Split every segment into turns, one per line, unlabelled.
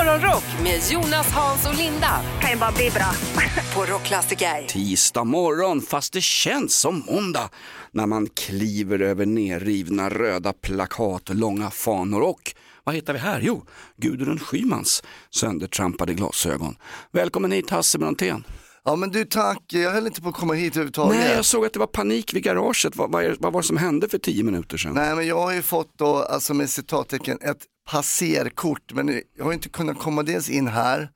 Morgonrock med Jonas, Hans och Linda.
Kan ju bara bli bra.
På Rockklassiker.
Tisdag morgon, fast det känns som måndag när man kliver över nerrivna röda plakat och långa fanor och vad hittar vi här? Jo, Gudrun Schymans söndertrampade glasögon. Välkommen hit Hasse Brontén.
Ja men du tack, jag höll inte på att komma hit överhuvudtaget.
Nej, jag såg att det var panik vid garaget. Vad, vad, vad var det som hände för tio minuter sedan?
Nej men jag har ju fått då, alltså med citattecken, ett passerkort. Men jag har inte kunnat komma dels in här.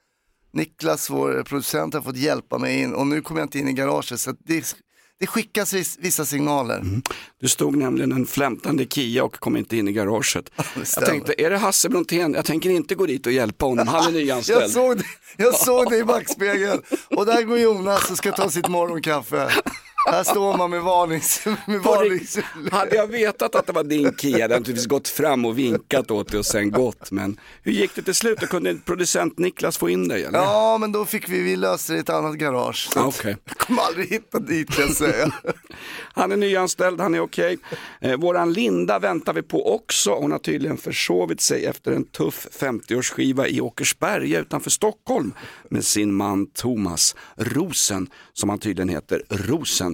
Niklas, vår producent, har fått hjälpa mig in och nu kommer jag inte in i garaget. Så det, det skickas viss, vissa signaler.
Mm. Du stod nämligen en flämtande Kia och kom inte in i garaget. jag tänkte, är det Hasse Brontén? Jag tänker inte gå dit och hjälpa honom, han är nyanställd.
Jag såg det, jag såg det i backspegeln och där går Jonas och ska ta sitt morgonkaffe. Här står man med varnings... Med varnings...
Hade jag vetat att det var din Kia, hade jag naturligtvis gått fram och vinkat åt dig och sen gått. Men hur gick det till slut? Då kunde producent Niklas få in dig? Eller?
Ja men då fick vi, vi löste det i ett annat garage. Att
okej.
Jag kommer aldrig hitta dit kan jag säga.
Han är nyanställd, han är okej. Eh, våran Linda väntar vi på också. Hon har tydligen försovit sig efter en tuff 50-årsskiva i Åkersberga utanför Stockholm med sin man Thomas Rosen, som han tydligen heter. Rosen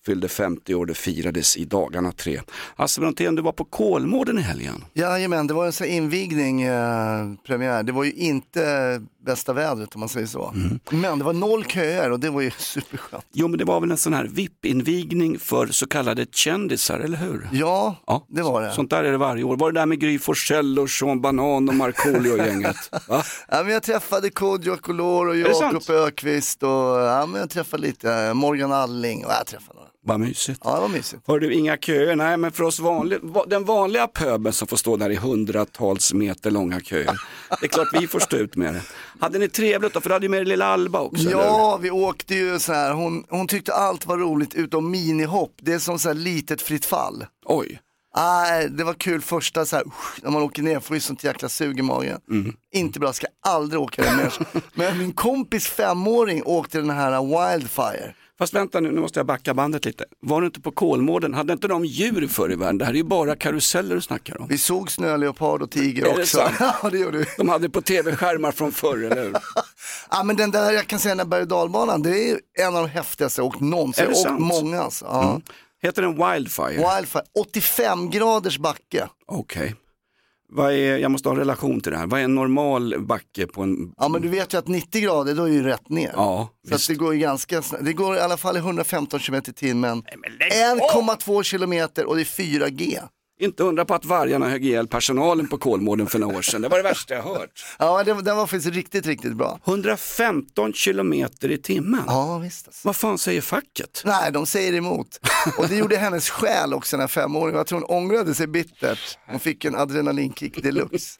fyllde 50 år, det firades i dagarna tre. Hasse Brontén, du var på Kolmården i helgen.
Jajamän, det var en sån invigning, eh, premiär. Det var ju inte bästa vädret om man säger så.
Mm.
Men det var noll köer och det var ju superskönt.
Jo, men det var väl en sån här VIP-invigning för så kallade kändisar, eller hur?
Ja,
Ja,
det var det.
Sånt där är det varje år. Var det där med Gry Forssell och Sean Banan och Markoolio och gänget? Va?
Ja, men jag träffade Kodjo Akolor och Jakob
sant?
Ökvist och ja, men jag träffade lite eh, Morgan Alling och jag träffade några.
Vad mysigt.
Ja, det var mysigt.
Har du inga köer? Nej, men för oss vanliga, va- den vanliga pöbeln som får stå där i hundratals meter långa köer. Det är klart vi får stå ut med det. Hade ni trevligt då? För du hade ju med er lilla Alba också?
Ja, vi åkte ju så här. Hon, hon tyckte allt var roligt utom minihopp. Det är som så här litet fritt fall.
Oj.
Nej, det var kul första så här, när man åker ner, får ju sånt jäkla sug i magen.
Mm.
Inte bra, ska aldrig åka där mer. Men min kompis femåring åkte den här Wildfire.
Fast vänta nu, nu måste jag backa bandet lite. Var du inte på Kolmården? Hade inte de djur förr i världen? Det här är ju bara karuseller du snackar om.
Vi såg snöleopard och tiger
Är det
också.
sant?
ja, det gjorde vi.
De hade på tv-skärmar från förr, eller hur?
Ja, men den där, jag kan säga den där berg och dalbanan, det är en av de häftigaste jag åkt någonsin.
Det
har
sant? Mm.
många alltså. Ja.
Heter den Wildfire?
Wildfire, 85 graders backe.
Okej. Vad är, jag måste ha en relation till det här. Vad är en normal backe på en...
Ja men du vet ju att 90 grader då är ju rätt ner.
Ja,
Så att det går ju ganska snabbt. Det går i alla fall i 115 km i timmen.
men lägg
1,2 kilometer och det är 4G.
Inte undra på att vargarna högg ihjäl personalen på Kolmården för några år sedan. Det var det värsta jag hört.
Ja det, den var faktiskt riktigt, riktigt bra.
115 kilometer i timmen.
Ja visst alltså.
Vad fan säger facket?
Nej, de säger emot. Och det gjorde hennes själ också, den här femåringen. Jag tror hon ångrade sig bittert. Hon fick en adrenalinkick deluxe.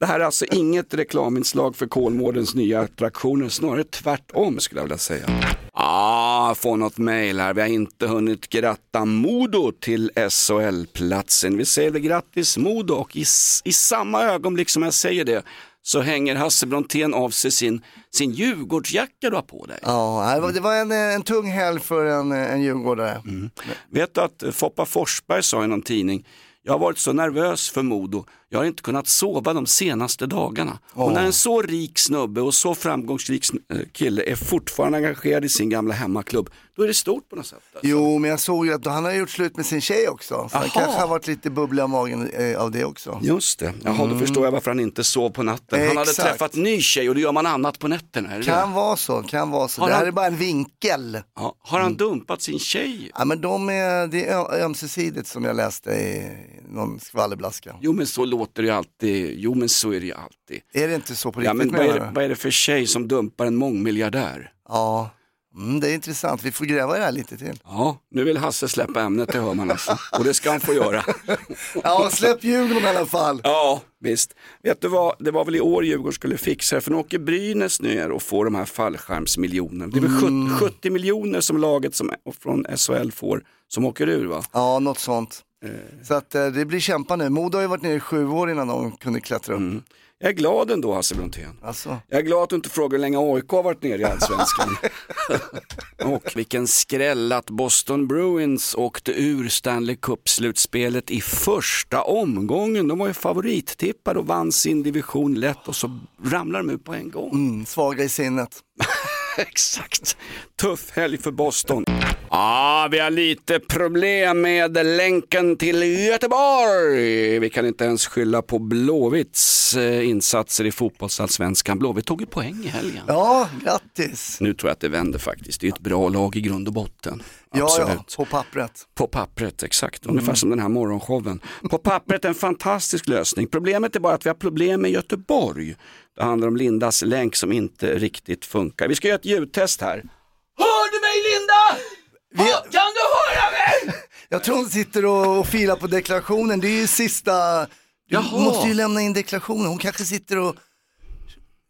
Det här är alltså inget reklaminslag för Kolmårdens nya attraktioner, snarare tvärtom skulle jag vilja säga. Ah, får något mejl här. Vi har inte hunnit gratta Modo till SHL-platsen. Vi säger väl grattis Modo och i, i samma ögonblick som jag säger det så hänger Hasse Brontén av sig sin, sin Djurgårdsjacka du har på dig.
Ja, det var- det var en, en tung helg för en, en djurgårdare.
Vet du att Foppa Forsberg sa i någon tidning, jag har varit så nervös för Modo, jag har inte kunnat sova de senaste dagarna. Och när en så rik snubbe och så framgångsrik eh, kille är fortfarande engagerad i sin gamla hemmaklubb, då är det stort på något sätt. Alltså.
Jo, men jag såg ju att han har gjort slut med sin tjej också. Så han kanske har varit lite bubblig av magen eh, av det också.
Just det, jaha då förstår jag varför han inte sov på natten. Han hade
Exakt.
träffat ny tjej och då gör man annat på nätterna. Är det
Kan
det?
vara så, kan vara så.
Har
det här
han-
är bara en vinkel.
Ja, har han dumpat sin tjej?
Ja, men de är, det är ömsesidigt som jag läste i någon skvallerblaska.
Jo men så låter det alltid, jo men så är det ju alltid.
Är det inte så på
Ja,
riktigt
men vad, är det, vad är det för tjej som dumpar en mångmiljardär?
Ja, mm, det är intressant. Vi får gräva i det här lite till.
Ja, nu vill Hasse släppa ämnet, det hör man alltså. Och det ska han få göra.
Ja, släpp Djurgården i alla fall.
Ja, visst. Vet du vad, det var väl i år Djurgården skulle fixa det, för nu åker Brynäs ner och får de här fallskärmsmiljonerna. Det är väl
Mm.
70, 70 miljoner som laget som, från SHL får, som åker ur va?
Ja, något sånt. Så att eh, det blir kämpande. Modo har ju varit nere i sju år innan de kunde klättra upp.
Mm. Jag är glad ändå Hasse Brontén.
Alltså.
Jag är glad att du inte frågar hur länge AIK har varit nere i Allsvenskan. och vilken skräll att Boston Bruins åkte ur Stanley Cup-slutspelet i första omgången. De var ju favorittippade och vann sin division lätt och så ramlar de ut på en gång.
Mm, svaga i sinnet.
Exakt. Tuff helg för Boston. Ja, vi har lite problem med länken till Göteborg. Vi kan inte ens skylla på Blåvitts eh, insatser i fotbollsallsvenskan. Blåvitt tog ju poäng i helgen.
Ja, grattis.
Nu tror jag att det vänder faktiskt. Det är ett bra lag i grund och botten.
Ja,
Absolut.
ja, på pappret.
På pappret, exakt. Ungefär som den här morgonshowen. På pappret en fantastisk lösning. Problemet är bara att vi har problem med Göteborg. Det handlar om Lindas länk som inte riktigt funkar. Vi ska göra ett ljudtest här. Hör du mig Linda?
Vi-
Kan du höra mig?
Jag tror hon sitter och, och filar på deklarationen. Det är ju sista... Du
Jaha.
måste ju lämna in deklarationen. Hon kanske sitter och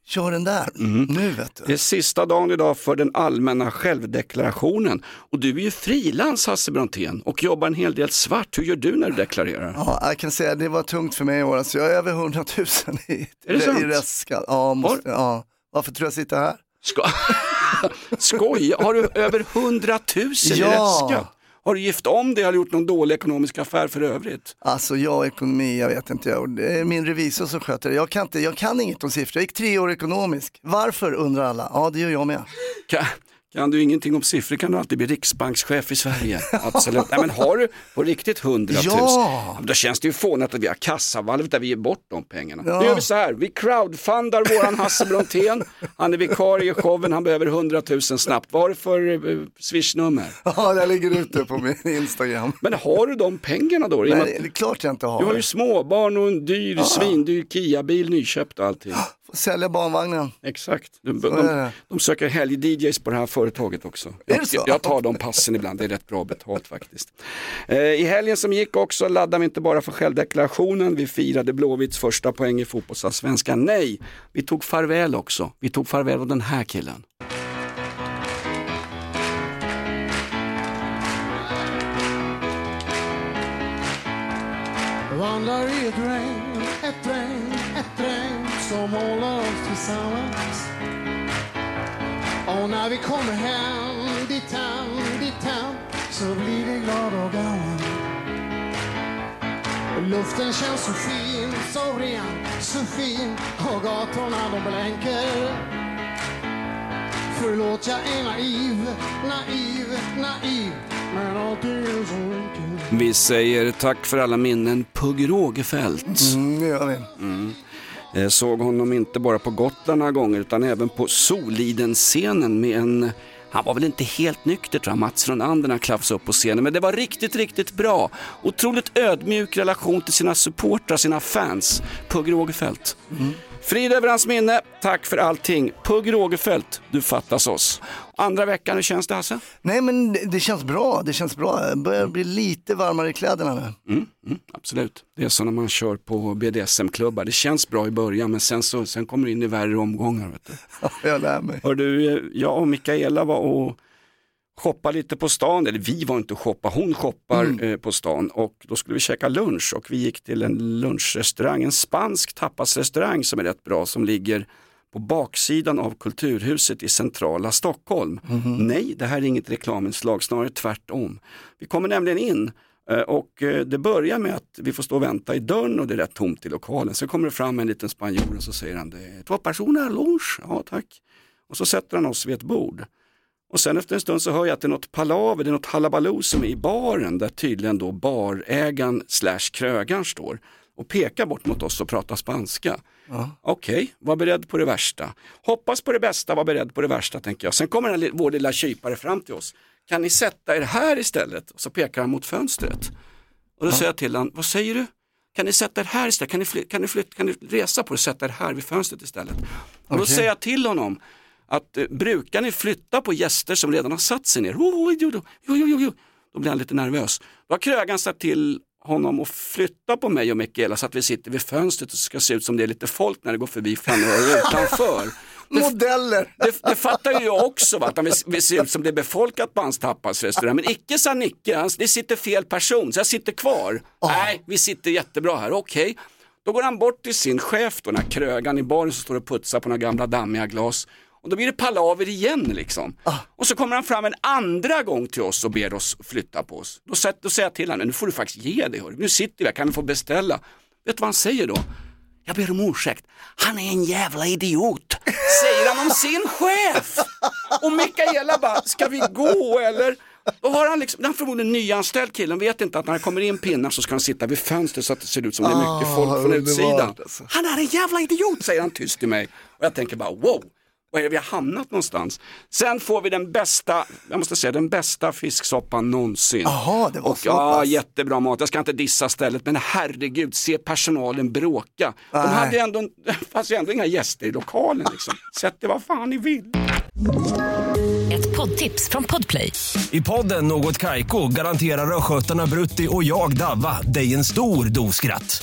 kör den där. Nu vet
Det
du.
är sista dagen idag för den allmänna självdeklarationen. Och du är ju frilans Hasse Brontén och jobbar en hel del svart. Hur gör du när du deklarerar?
Ja, jag kan säga att det var tungt för mig i år. Alltså, jag är över 100 000 i,
Är det
i restskatt. Ja, måste, ja. Varför tror jag sitter här?
Ska... Skoj, har du över 100 000 i restskatt? Har du gift om dig eller gjort någon dålig ekonomisk affär för övrigt?
Alltså jag ekonomi, jag vet inte. Jag, det är min revisor som sköter det. Jag kan, inte, jag kan inget om siffror. Jag gick tre år ekonomisk. Varför undrar alla? Ja, det gör jag med.
Kan, kan du ingenting om siffror kan du alltid bli riksbankschef i Sverige. Absolut. Nej, men har du på riktigt 100 000,
Ja.
då känns det ju fånigt att vi har kassavalvet där vi ger bort de pengarna.
Ja.
Nu gör vi så här, vi crowdfundar våran Hasse Brontén. Han är vikarie i showen, han behöver 100 000 snabbt. Vad har du för eh, swishnummer?
Ja, jag ligger ute på min Instagram.
Men har du de pengarna då?
Nej, det är klart jag inte
Du har
har.
ju småbarn och en dyr, svindyr Kia-bil nyköpt och allting.
Sälja barnvagnen.
Exakt. De, de, de söker helg-DJs på det här företaget också.
Är
Jag,
det så?
jag tar de passen ibland, det är rätt bra betalt faktiskt. Eh, I helgen som gick också laddade vi inte bara för självdeklarationen, vi firade Blåvitts första poäng i fotbollsallsvenskan. Nej, vi tog farväl också. Vi tog farväl av den här killen.
Vandrar i ett regn, ett regn, ett regn som håller oss tillsammans. Och när vi kommer hem, dit hem, dit hem så blir vi glada och gammal. Och Luften känns så fin, så ren, så fin och gatorna de blänker. Förlåt, jag är naiv, naiv, naiv men allting är så enkelt.
Vi säger tack för alla minnen Pugh Rogefeldt.
Mm, det gör vi.
Eh, Såg honom inte bara på Gotland några gånger utan även på Soliden-scenen med en han var väl inte helt nykter tror jag, Mats från Anderna klafsade upp på scenen, men det var riktigt, riktigt bra. Otroligt ödmjuk relation till sina supportrar, sina fans. Pugh Rogefeldt. Frid över hans minne, tack för allting. Pugh Rogefeldt, du fattas oss. Andra veckan, hur känns det Hasse?
Nej men det, det känns bra, det känns bra. Jag börjar bli lite varmare i kläderna nu.
Mm, mm, absolut. Det är så när man kör på BDSM-klubbar. Det känns bra i början men sen, så, sen kommer du in i värre omgångar. Vet du.
Jag lär mig.
Hör du, jag och Mikaela var och shoppade lite på stan, eller vi var inte och shoppa, hon shoppar eh, på stan och då skulle vi käka lunch och vi gick till en lunchrestaurang, en spansk tapasrestaurang som är rätt bra som ligger på baksidan av Kulturhuset i centrala Stockholm. Nej, det här är inget reklaminslag, snarare tvärtom. Vi kommer nämligen in eh, och eh, det börjar med att vi får stå och vänta i dörren och det är rätt tomt i lokalen. Sen kommer det fram en liten spanjor och så säger han, det är två personer lunch, ja tack. Och så sätter han oss vid ett bord. Och sen efter en stund så hör jag att det är något palaver, det är något halabaloo som är i baren där tydligen då barägaren slash krögaren står och pekar bort mot oss och pratar spanska. Okej, var beredd på det värsta. Hoppas på det bästa, var beredd på det värsta tänker jag. Sen kommer den, vår lilla kypare fram till oss. Kan ni sätta er här istället? Och så pekar han mot fönstret. Och då säger jag till honom, vad säger du? Kan ni sätta er här istället? Kan ni, fly- kan ni, flyt- kan ni resa på och sätta er här vid fönstret istället? Och då
Okej.
säger jag till honom att eh, brukar ni flytta på gäster som redan har satt sig ner? Oh, jo, jo, jo, jo. Då blir han lite nervös. Då har krögaren sagt till honom att flytta på mig och Mikaela så att vi sitter vid fönstret och ska se ut som det är lite folk när det går förbi flanörer utanför.
Modeller!
Det, det fattar ju jag också, va? att han vill, vill se ut som det är befolkat på hans tapasrestaurang. Men icke sa Nicke, det sitter fel person, så jag sitter kvar. Nej, vi sitter jättebra här, okej. Då går han bort till sin chef, då, den här krögan i baren som står och putsar på några gamla dammiga glas. Och då blir det palaver igen liksom. Och så kommer han fram en andra gång till oss och ber oss flytta på oss. Då, sätter, då säger jag till honom, nu får du faktiskt ge dig, hörru. nu sitter vi här, kan vi få beställa? Vet du vad han säger då? Jag ber om ursäkt, han är en jävla idiot, säger han om sin chef. Och Mikaela bara, ska vi gå eller? Då har han liksom, är förmodligen nyanställd killen, vet inte att när han kommer in pinnar så ska han sitta vid fönstret så att det ser ut som det är mycket folk från
underbart,
utsidan.
alltså.
Han är en jävla idiot, säger han tyst till mig. Och jag tänker bara wow, var är det vi har hamnat någonstans? Sen får vi den bästa, jag måste säga den bästa fisksoppan någonsin.
Jaha, det var
Och
så
ja, jättebra mat. Jag ska inte dissa stället, men herregud, se personalen bråka. De
Nej.
hade ju ändå, det fanns ju ändå inga gäster i lokalen liksom. Sätt det vad fan ni vill.
Ett poddtips från Podplay.
I podden Något Kaiko garanterar östgötarna Brutti och jag, Davva, dig en stor dos skratt.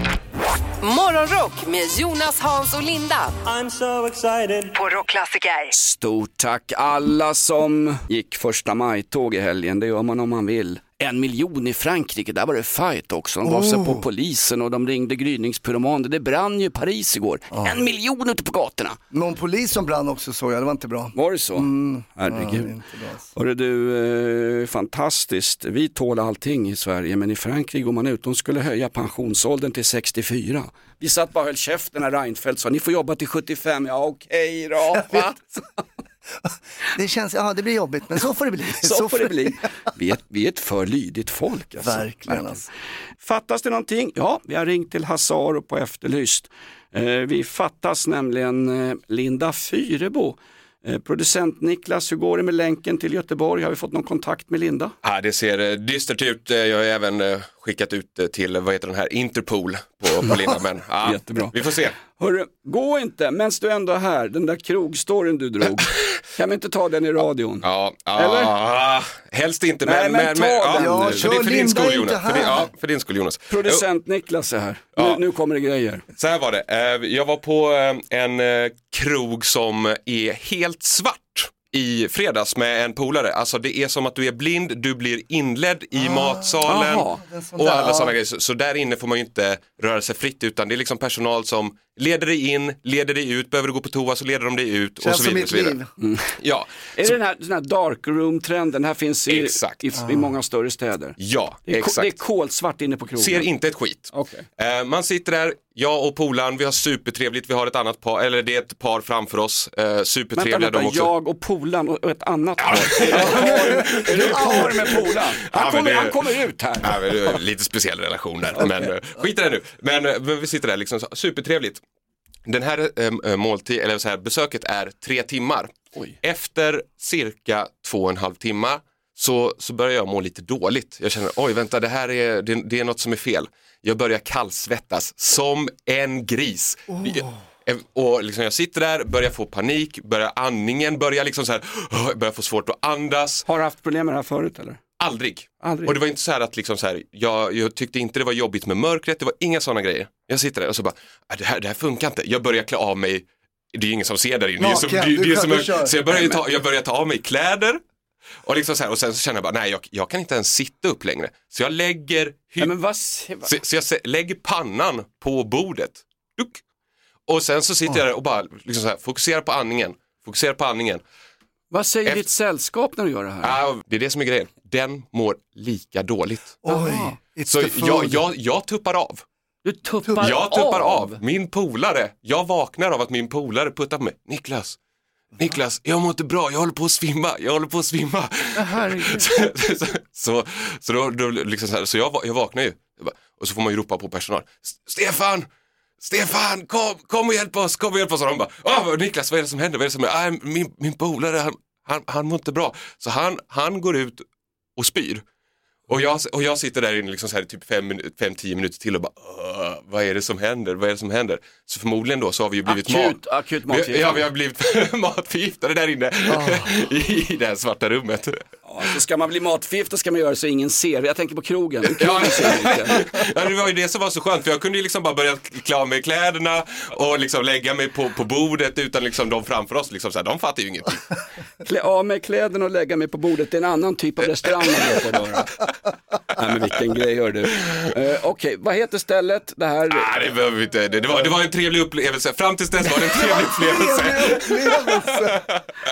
Morgonrock med Jonas, Hans och Linda. På Rockklassiker.
Stort tack alla som gick första maj-tåg i helgen, det gör man om man vill. En miljon i Frankrike, där var det fight också. De gav sig på polisen och de ringde gryningspyromaner. Det brann ju Paris igår. En miljon ute på gatorna.
Någon polis som brann också såg jag, det var inte bra.
Var det så? Herregud.
inte bra.
Hörru du, eh, fantastiskt. Vi tål allting i Sverige, men i Frankrike går man ut. De skulle höja pensionsåldern till 64. Vi satt bara och höll käften när Reinfeldt sa, ni får jobba till 75. Ja okej då.
Det känns, ja det blir jobbigt men så får det bli.
Så får det bli. Vi är, vi är ett för lydigt folk. Alltså.
Verkligen, alltså.
Fattas det någonting? Ja, vi har ringt till Hazar och på Efterlyst. Eh, vi fattas nämligen eh, Linda Fyrebo. Eh, producent Niklas, hur går det med länken till Göteborg? Har vi fått någon kontakt med Linda?
Ja, det ser dystert ut. Jag har även skickat ut det till, vad heter den här, Interpol på, på Linda. Men ja,
Jättebra.
vi får se.
Hörru, gå inte, medan du ändå är här, den där krogstoryn du drog. kan vi inte ta den i radion?
Ja,
Eller?
ja, helst inte.
Nej,
Men,
men
men,
ta
men,
den
ja,
nu.
för,
Ja,
din- för din skull Jonas. För din,
här.
ja, för din skull Jonas.
Producent Niklas är här.
Ja.
Nu, nu kommer det grejer.
Så här var det, Eh, jag var på eh, en eh, krog som är helt svart i fredags med en polare. Alltså det är som att du är blind, du blir inledd i matsalen
Aha.
och alla sådana grejer. Så, så där inne får man ju inte röra sig fritt utan det är liksom personal som leder dig in, leder dig ut, behöver du gå på toa så leder de dig ut och
Känns
så
som
vidare. och
mitt
så vidare.
liv.
Ja,
Är det den här, den här dark room-trenden? Den här finns i,
Exakt.
i, i många större städer.
ja
Det är, ko-
exakt.
det är kolsvart inne på krogen.
Ser inte ett skit.
Okej.
Eh, man sitter där, jag och polaren, vi har supertrevligt, vi har ett annat par, eller det är ett par framför oss, eh, supertrevliga
Vänta,
de
vänta,
också.
jag och polan och och ett annat par. Är det ett par med polan?
Ja,
Han,
men
kommer,
det-
han kommer ut här.
Ja, men det är lite speciell relation där, men eh, skit i det nu. Men, eh, men vi sitter där liksom, så- supertrevligt. Den här eh, måltid, eller så här, besöket är tre timmar.
Oj.
Efter cirka två och en halv timmar så, så börjar jag må lite dåligt. Jag känner, oj vänta, det här är, det, det är något som är fel. Jag börjar kallsvettas som en gris. Jag- Och liksom jag sitter där, börjar få panik, börjar andningen, börjar liksom så här, börjar få svårt att andas.
Har du haft problem med det här förut eller?
Aldrig.
Aldrig.
Och det var inte så här att liksom så här, jag, jag tyckte inte det var jobbigt med mörkret, det var inga sådana grejer. Jag sitter där och så bara, "Ah, det här, det här funkar inte. Jag börjar klä av mig, det är ju ingen som ser där inne. Det är som, det, det är som, så jag börjar, ta, jag börjar ta av mig kläder och, liksom så här, och sen så känner jag bara, nej jag, jag kan inte ens sitta upp längre. Så jag lägger,
men vad, vad-
så, så jag lägger pannan på bordet. Duck. Och sen så sitter jag där och bara liksom så här, fokuserar på andningen, fokuserar på andningen.
vad säger
Efter-
ditt sällskap när du gör det här?
Ah, det är det som är grejen, den mår lika dåligt.
Oj,
Så jag, jag, jag tuppar av.
Du tuppar,
Jag tuppar av. Min polare, jag vaknar av att min polare puttar på mig. Niklas, Niklas, jag mår inte bra, jag håller på att svimma, jag håller på att svimma. Så, så, så, så, då, då, liksom så, här, så jag, jag vaknar ju Jag bara- och så får man ju ropa på personal. Stefan! Stefan, kom, kom och hjälp oss, kom och hjälp oss. Och de bara, Åh, Niklas vad är det som händer? Vad är det som händer? Ah, min, min polare, han, han, han mår inte bra. Så han, han går ut och spyr. Och jag, och jag sitter där inne liksom så här, typ 5-10 minuter till och bara, "Åh, vad är det som händer, vad är det som händer? Så förmodligen då så har vi ju blivit
Akut,
mat...
akut
Vi,
matförgiftning.
ja, vi har blivit matförgiftade där inne i det här svarta rummet.
Ja, så ska man bli matförgiftad ska man göra så ingen ser. Jag tänker på krogen.
Ja, ja, det var ju det som var så skönt för jag kunde ju liksom bara börja klä av mig kläderna och liksom lägga mig på, på bordet utan liksom de framför oss, liksom så här, de fattar ju ingenting.
Klä av mig kläderna och lägga mig på bordet. Det är en annan typ av restaurang man då. Nej men vilken grej hör du. Uh, Okej, vad heter stället? Det här...
Nej, det behöver vi inte. Det, det, var, det var en trevlig upplevelse. Fram tills dess var det en trevlig upplevelse.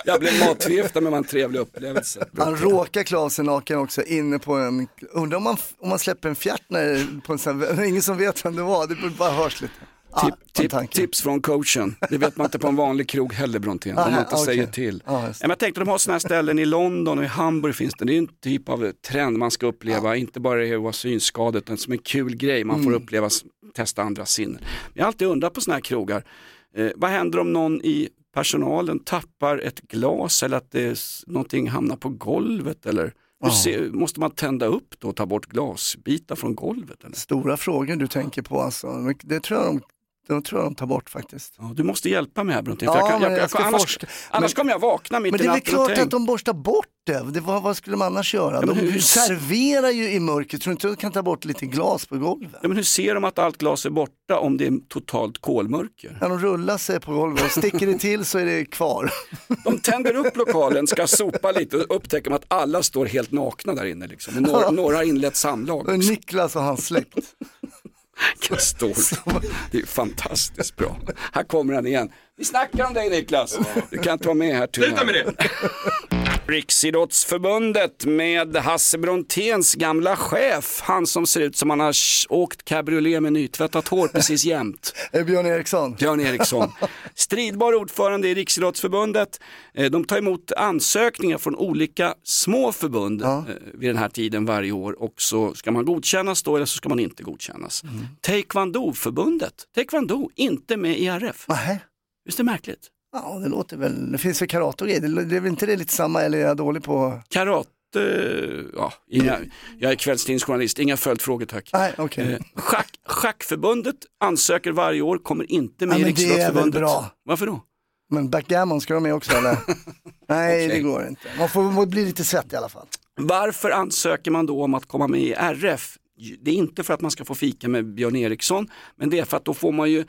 Jag blev matförgiftad men det var en trevlig upplevelse.
Han råkar klä av sig naken också inne på en, undrar om man, om man släpper en fjärt när, på en sån här, ingen som vet vem det var, det bara hörs lite. Ah,
Tip, tip, tips från coachen. Det vet man inte på en vanlig krog heller Brontén. Om
Ah,
man inte
okej.
säger till.
Ja,
men jag tänkte de har sådana här ställen i London och i Hamburg finns det. Det är en typ av trend man ska uppleva. Inte bara det att vara synskadad utan som en kul grej. Man
Mm.
får uppleva, testa andra sinnen. Jag har alltid undrat på sådana här krogar. Eh, vad händer om någon i personalen tappar ett glas eller att det är, någonting hamnar på golvet? Eller ser, måste man tända upp då och ta bort glasbitar från golvet? Eller?
Stora frågor du tänker på alltså, det tror jag de, de, tror jag de tar bort faktiskt.
Ja, du måste hjälpa mig här Brontén.
Ja,
jag kan-
men
jag-
jag
jag- annars
forska.
annars
Men-
kommer jag vakna mitt
Men
i
det är väl
natten och
klart att de borstar bort det, det vad, vad skulle man annars göra?
men
de
hur-
serverar ju i mörkret, tror du inte de kan ta bort lite glas på golvet?
Ja, men hur ser de att allt glas är borta om det är totalt kolmörker?
När de rullar sig på golvet sticker det till så är det kvar.
De tänder upp lokalen, ska sopa lite och upptäcker att alla står helt nakna där inne. Liksom. Några, några har inlett samlag. Också.
Niklas och hans släkt.
Story. Det är fantastiskt bra. Här kommer han igen. Vi snackar om dig Niklas. Du kan inte vara med här tyvärr.
Sluta med det!
Riksidrottsförbundet med Hasse Bronténs gamla chef. Han som ser ut som han har åkt cabriolet med nytvättat hår precis jämt.
Eh, Björn Eriksson.
Björn Eriksson. Stridbar ordförande i Riksidrottsförbundet. Eh, De tar emot ansökningar från olika små förbund eh, vid den här tiden varje år och så ska man godkännas då eller så ska man inte godkännas. Taekwondo-förbundet, taekwondo, inte med i RF.
Nähä.
Visst är det märkligt?
Ja, det låter väl, det finns väl karate och grejer. Det, är väl inte det lite samma eller är jag dålig på?
Karate, ja, inga, jag är kvällstidningsjournalist, inga följdfrågor tack.
Nej, okej.
Eh, Schack, schackförbundet ansöker varje år, kommer inte med
Ja,
i
men det är väl
Riksidrottsförbundet.
bra.
Varför då?
Men backgammon ska de med också eller? Nej,
Okej.
det går inte. Man får bli lite svett i alla fall.
Varför ansöker man då om att komma med i RF? Det är inte för att man ska få fika med Björn Eriksson, men det är för att då får man ju,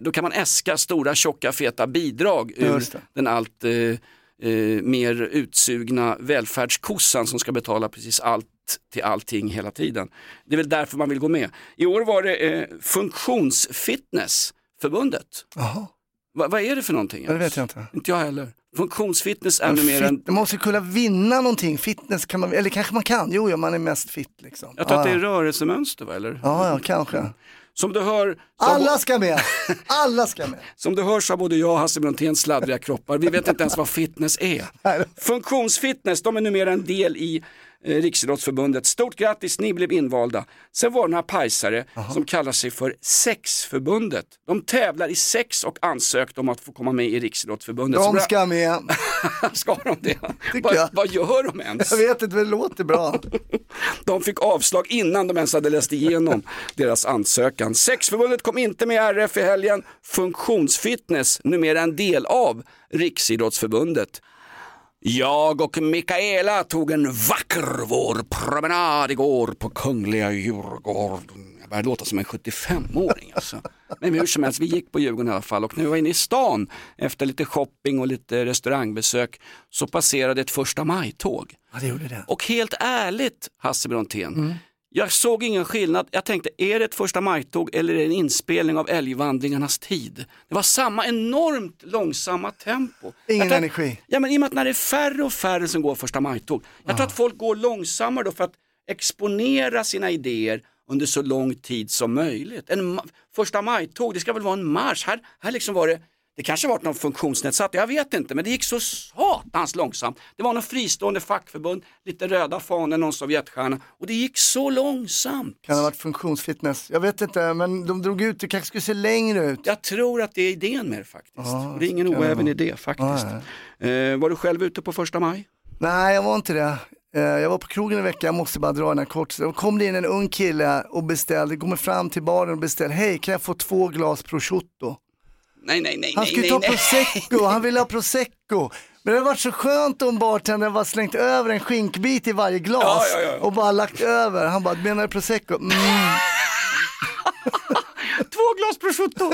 då kan man äska stora tjocka feta bidrag ur den allt eh, eh, mer utsugna välfärdskossan som ska betala precis allt till allting hela tiden. Det är väl därför man vill gå med. I år var det eh, Funktionsfitnessförbundet.
Jaha,
Va, vad är det för någonting?
Ja, det vet jag inte.
Inte jag heller. Funktionsfitness är nu mer än
man måste kunna vinna någonting, fitness kan man, eller kanske man kan, jo, ja, man är mest fit liksom.
Jag tror
ja,
att det är rörelsemönster va, eller?
Ja, ja, kanske.
Som du hör,
Alla ska med, alla ska med.
som du hör så har både jag och Hasse Brontén sladdriga kroppar. Vi vet inte ens vad fitness är. Funktionsfitness, de är numera en del i Riksidrottsförbundet. Stort grattis, ni blev invalda. Sen var det några pajsare som kallar sig för Sexförbundet. De tävlar i sex och ansökte om att få komma med i Riksidrottsförbundet.
De ska med.
ska de det? Vad,
jag.
vad gör de ens?
Jag vet inte, men det låter bra.
De fick avslag innan de ens hade läst igenom deras ansökan. Sexförbundet kom inte med i RF i helgen. Funktionsfitness, numera en del av Riksidrottsförbundet. Jag och Mikaela tog en vacker vårpromenad igår på Kungliga Djurgården. Jag börjar låta som en 75-åring alltså. Men hur som helst, vi gick på Djurgården i alla fall och vi var inne i stan efter lite shopping och lite restaurangbesök så passerade ett första maj-tåg.
Ja, det gjorde det.
Och helt ärligt, Hasse Brontén, jag såg ingen skillnad. Jag tänkte, är det ett första majtåg eller är det en inspelning av älgvandringarnas tid? Det var samma enormt långsamma tempo.
Ingen
att-
energi.
Ja, men i och med att när det är färre och färre som går första majtåg. Jag tror att folk går långsammare då för att exponera sina idéer under så lång tid som möjligt. En första majtåg, det ska väl vara en marsch. Här, här liksom var det Det kanske varit någon funktionsnedsatt, jag vet inte, men det gick så satans långsamt. Det var någon fristående fackförbund, lite röda fanor, någon Sovjetstjärna och det gick så långsamt.
Kan det ha varit funktionsfitness? Jag vet inte, men de drog ut, det kanske skulle se längre ut.
Jag tror att det är idén med det faktiskt.
Ja,
och det är ingen oäven idé faktiskt. Eh, var du själv ute på första maj?
Nej, jag var inte det. Eh, Jag var på krogen en vecka, jag måste bara dra den här kort. Då kom det in en ung kille och beställde, kommer fram till baren och beställde, hej kan jag få två glas prosciutto?
Nej, nej, nej,
Han
nej,
skulle
nej,
ta
nej.
prosecco, han ville ha prosecco. Men det har varit så skönt om bartendern var slängt över en skinkbit i varje glas
Ja, ja, ja.
och bara lagt över. Han bara, menar du prosecco? Mm.
Två glas prosciutto!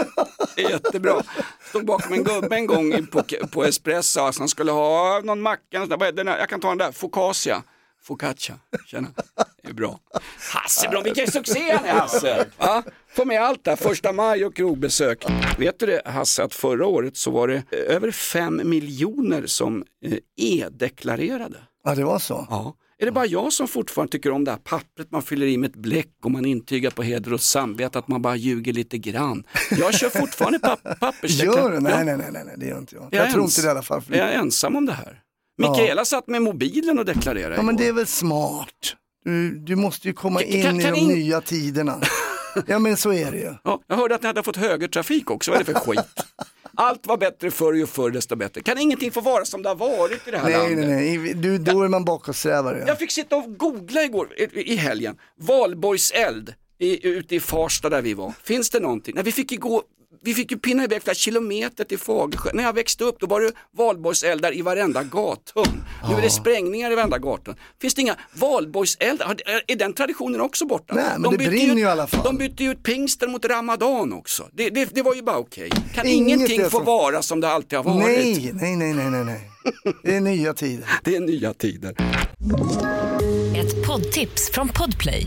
Jättebra. Stod bakom en gubbe en gång på, på espresso, alltså han skulle ha någon macka, jag kan ta den där, focaccia. Focaccia, tjena. Det är bra. Hasselblom, vilken succé han är Hasse! Ja, få med allt där, första maj och krogbesök. Vet du det Hasse, att förra året så var det eh, över fem miljoner som eh, e-deklarerade.
Ja, det var så.
Ja. Är det bara jag som fortfarande tycker om det här pappret man fyller i med ett bläck och man intygar på heder och samvete att man bara ljuger lite grann? Jag kör fortfarande papp pappersdeklaration.
Gör du? Nej, nej, nej, nej, nej, det gör inte jag.
Jag
Jag,
är
tror
ens-
inte det i alla fall.
Är jag ensam om det här? Mikaela satt med mobilen och deklarerade
Ja, men
igår.
det är väl smart. Du, du måste ju komma
Kan-
in
kan-
i
kan
de
ing-
nya tiderna. Ja, men så är det ju.
Ja, jag hörde att ni hade fått högertrafik också, vad är det för skit? Allt var bättre förr, ju förr desto bättre. Kan ingenting få vara som det har varit i det här
Nej,
landet?
nej, nej. Du, då är man bakåtsträvare.
Jag fick sitta och googla igår, i, i helgen, Valborgs eld i, ute i Farsta där vi var. Finns det någonting? Nej, vi fick gå vi fick ju pinna iväg flera kilometer till Fagersjö. När jag växte upp då var det valborgseldar i varenda gathörn. Nu är det sprängningar i varenda gathörn. Finns det inga valborgseldar? Är, den traditionen också borta?
Nej, men det
bytte
brinner
ut,
ju i alla fall.
De bytte ju ut pingsten mot ramadan också. Det, det, det var ju bara okej. Kan
Inget
ingenting få
så-
vara som det alltid har varit?
Nej, nej, nej, nej, nej, nej. Det är nya tider.
Det är nya tider.
Ett poddtips från Podplay.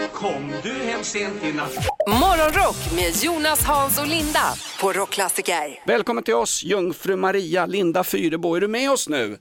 kom du hem sent i natt?
Morgonrock med Jonas, Hans och Linda på Rockklassiker.
Välkommen till oss, jungfru Maria, Linda Fyrebo. Är du med oss nu?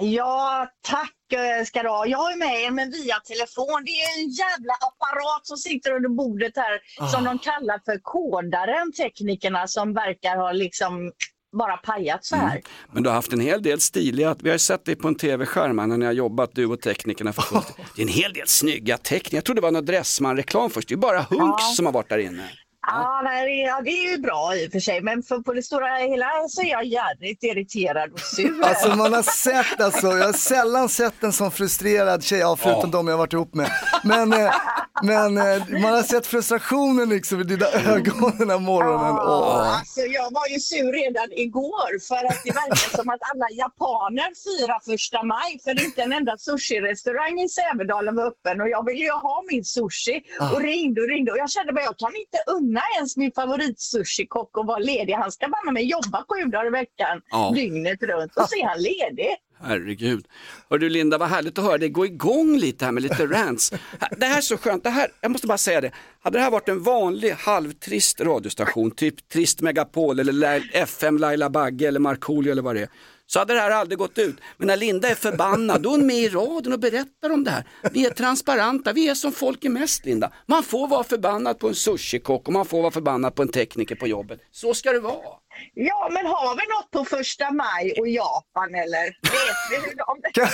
Ja, tack eh, ska du ha. Jag är med er, men via telefon. Det är en jävla apparat som sitter under bordet här som de kallar för kodaren, teknikerna som verkar ha liksom bara pajat så här.
Men du har haft en hel del stiliga, vi har ju sett dig på en tv-skärm när ni har jobbat, du och teknikerna för. Det är en hel del snygga tekniker, jag trodde det var någon Dressman-reklam först, det är bara Hunks som har varit där inne.
Ja, nej, ja, det är ju bra i och för sig, men för på det stora hela så är jag jävligt irriterad och sur.
Alltså man har sett alltså, jag har sällan sett en sån frustrerad tjej, ja, förutom de jag varit ihop med. Men, eh, men eh, man har sett frustrationen liksom i dina ögon den här morgonen. Åh.
Alltså, jag var ju sur redan igår för att det verkar som att alla japaner firar första maj för inte en enda sushi-restaurang i Sävedalen var öppen och jag ville ju ha min sushi och ringde och ringde och jag kände bara jag kan inte unna ens min favoritsushikock att vara ledig. Han ska banne mig jobba sju dagar i veckan
Ja.
dygnet runt och så är han ledig.
Herregud. Hör du Linda, vad härligt att höra dig gå igång lite här med lite rants. Det här är så skönt, det här, jag måste bara säga det. Hade det här varit en vanlig halvtrist radiostation, typ Trist Megapol eller FM Laila Bagge eller Markoolio eller vad det är. Så hade det här aldrig gått ut. Men när Linda är förbannad, då är hon med i radion och berättar om det här. Vi är transparenta, vi är som folk är mest Linda. Man får vara förbannad på en sushikock och man får vara förbannad på en tekniker på jobbet. Så ska det vara.
Ja, men har vi något på första maj och Japan eller? Vet vi de,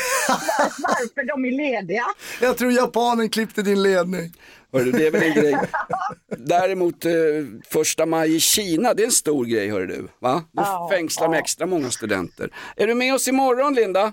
varför de är lediga?
Jag tror japanen klippte din ledning.
Hörru, det är väl en grej. Däremot eh, första maj i Kina, det är en stor grej hörru du. Va? Då
Ja,
fängslar de extra många studenter. Är du med oss imorgon Linda?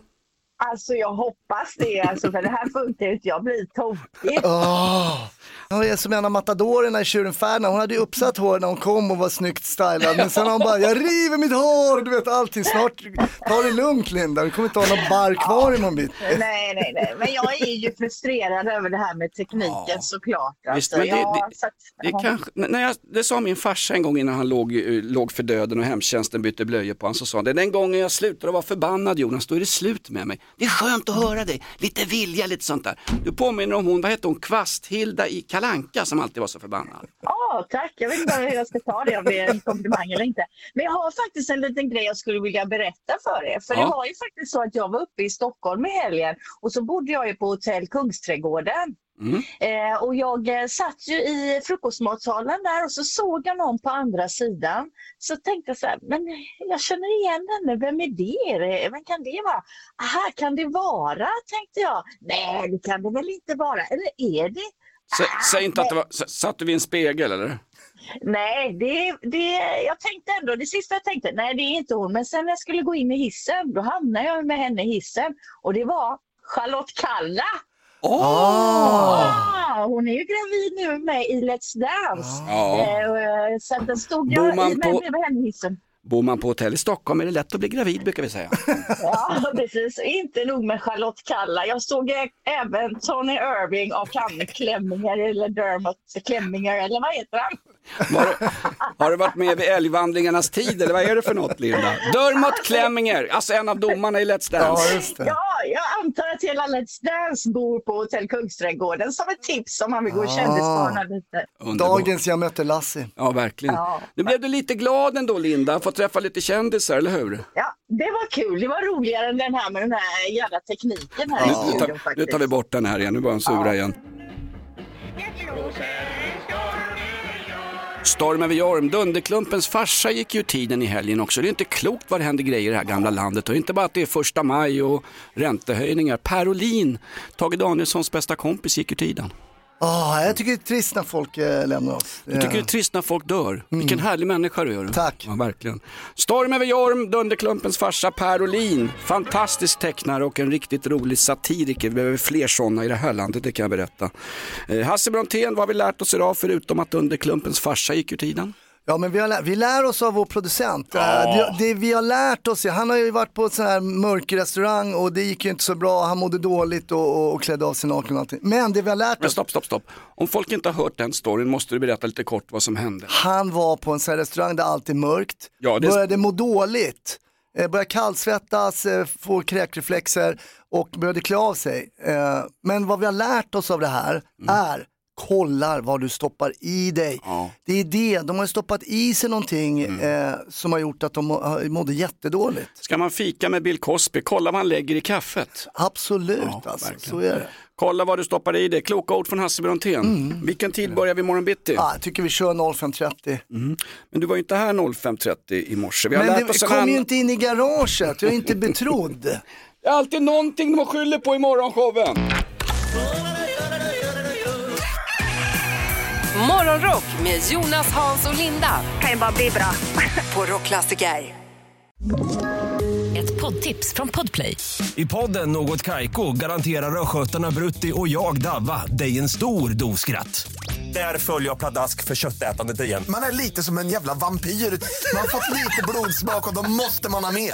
Alltså jag hoppas det, alltså, för det här funkar ju inte. Jag blir tokig.
Åh. Hon är som en av matadorerna i Tjuren Ferdinand. Hon hade ju uppsatt hår när hon kom och var snyggt stylad. Men sen har hon bara, jag river mitt hår, du vet allting. Snart, ta det lugnt Linda, du kommer inte ha någon barr kvar imorgon bitti.
Nej, nej, nej. Men jag är ju frustrerad över det här med tekniken såklart.
Visst,
Alltså,
men det,
ja,
det,
så att-
det,
ja.
kanske, när jag, det sa min farsa en gång innan han låg, låg för döden och hemtjänsten bytte blöjor på honom. Så sa han, det är den gången jag slutar att vara förbannad Jonas, då är det slut med mig. Det är skönt att höra dig, lite vilja, lite sånt där. Du påminner om hon, vad hette hon, Kvasthilda i Kalanka som alltid var så förbannad.
Ja, tack. Jag vet inte hur jag ska ta det, om det är en komplimang eller inte. Men jag har faktiskt en liten grej jag skulle vilja berätta för er. För
Ja.
det var ju faktiskt så att jag var uppe i Stockholm i helgen och så bodde jag ju på hotell Kungsträdgården. Eh, och jag eh, satt ju i frukostmatsalen där och så såg jag någon på andra sidan. Så tänkte jag så här, men jag känner igen henne, vem är det? Är det- Vem kan det vara? Här kan det vara, tänkte jag. Nej, det kan det väl inte vara. Eller är det?
Sä, säg inte att det var, satt du vid en spegel eller?
Nej, det, det, jag tänkte ändå, det sista jag tänkte, nej det är inte hon. Men sen när jag skulle gå in i hissen, då hamnade jag med henne i hissen. Och det var Charlotte Kalla. Ah, hon är ju gravid nu med i Let's Dance.
Ja.
Eh, så att den stod jag i, med,
på-
med henne i hissen.
Bor man på hotell i Stockholm är det lätt att bli gravid brukar vi säga.
Ja, precis. Inte nog med Charlotte Kalla. Jag såg även Tony Irving och han Klemminger eller Dermot Klemminger eller vad heter han?
Har du varit med vid älgvandringarnas tid eller vad är det för något Linda? Dermot Klemminger, alltså en av domarna i Let's Dance.
Ja, jag antar att hela Let's Dance bor på Hotell Kungsträdgården som ett tips om man vill gå och
Ah.
kändisspana lite.
Dagens Jag mötte Lassie.
Ja, verkligen.
Ja.
Nu blev du lite glad ändå Linda, fått träffa lite kändisar, eller hur?
Ja, det var kul. Det var roligare än den här med den här jävla tekniken här i
Nu,
studion
tar, nu
faktiskt.
tar vi bort den här igen, nu börjar han sura igen. Storm över Jorm, Dunderklumpens farsa gick ju ur tiden i helgen också. Det är inte klokt vad det händer grejer i det här gamla landet. Och inte bara att det är första maj och räntehöjningar. Per Olin, Tage Danielssons bästa kompis, gick ur tiden.
Ah, jag tycker det är trist när folk eh, lämnar oss.
Jag tycker det är trist när folk dör. Vilken härlig människa du är.
Tack.
Ja, verkligen. Storm över Jorm, Dunderklumpens farsa Per Olin. Fantastisk tecknare och en riktigt rolig satiriker. Vi behöver fler sådana i det här landet, det kan jag berätta. Eh, Hasse Brontén, vad har vi lärt oss idag förutom att Dunderklumpens farsa gick ur tiden?
Ja men vi, har, vi lär oss av vår producent.
Ja.
Eh, Det, det vi har lärt oss, han har ju varit på en sån här mörk restaurang och det gick ju inte så bra, han mådde dåligt och, och, och klädde av sig naken och allting. Men det vi har lärt
Men
oss,
stopp, stopp, stopp. Om folk inte har hört den storyn måste du berätta lite kort vad som hände.
han var på en sån här restaurang där allt är mörkt,
Ja, det-
började må dåligt, eh, började kallsvettas, eh, får kräkreflexer och började klä av sig. Men vad vi har lärt oss av det här
Mm.
är kollar vad du stoppar i dig. Det är det, de har stoppat i sig någonting
Mm.
eh, som har gjort att de mådde jättedåligt.
Ska man fika med Bill Cosby, kolla vad han lägger i kaffet.
Absolut,
Ja,
alltså, så är det.
Kolla vad du stoppar i dig. Kloka ord från Hasse Brontén. Vilken tid börjar vi imorgon bitti?
Ja, jag tycker vi kör 05.30.
Men du var ju inte här 05.30 i morse. Vi har
Men
lärt oss
kom ju
annan-
inte in i garaget, jag är inte betrodd.
Det är alltid någonting de skyller på i morgonshowen.
Morgonrock med Jonas, Hans och Linda.
Kan ju bara bli bra.
På Rockklassiker.
Ett poddtips från Podplay.
I podden Något Kaiko garanterar östgötarna Brutti och jag, Davva, dig en stor dos skratt. Där följer jag pladask för köttätandet igen.
Man är lite som en jävla vampyr. Man har fått lite blodsmak och då måste man ha mer.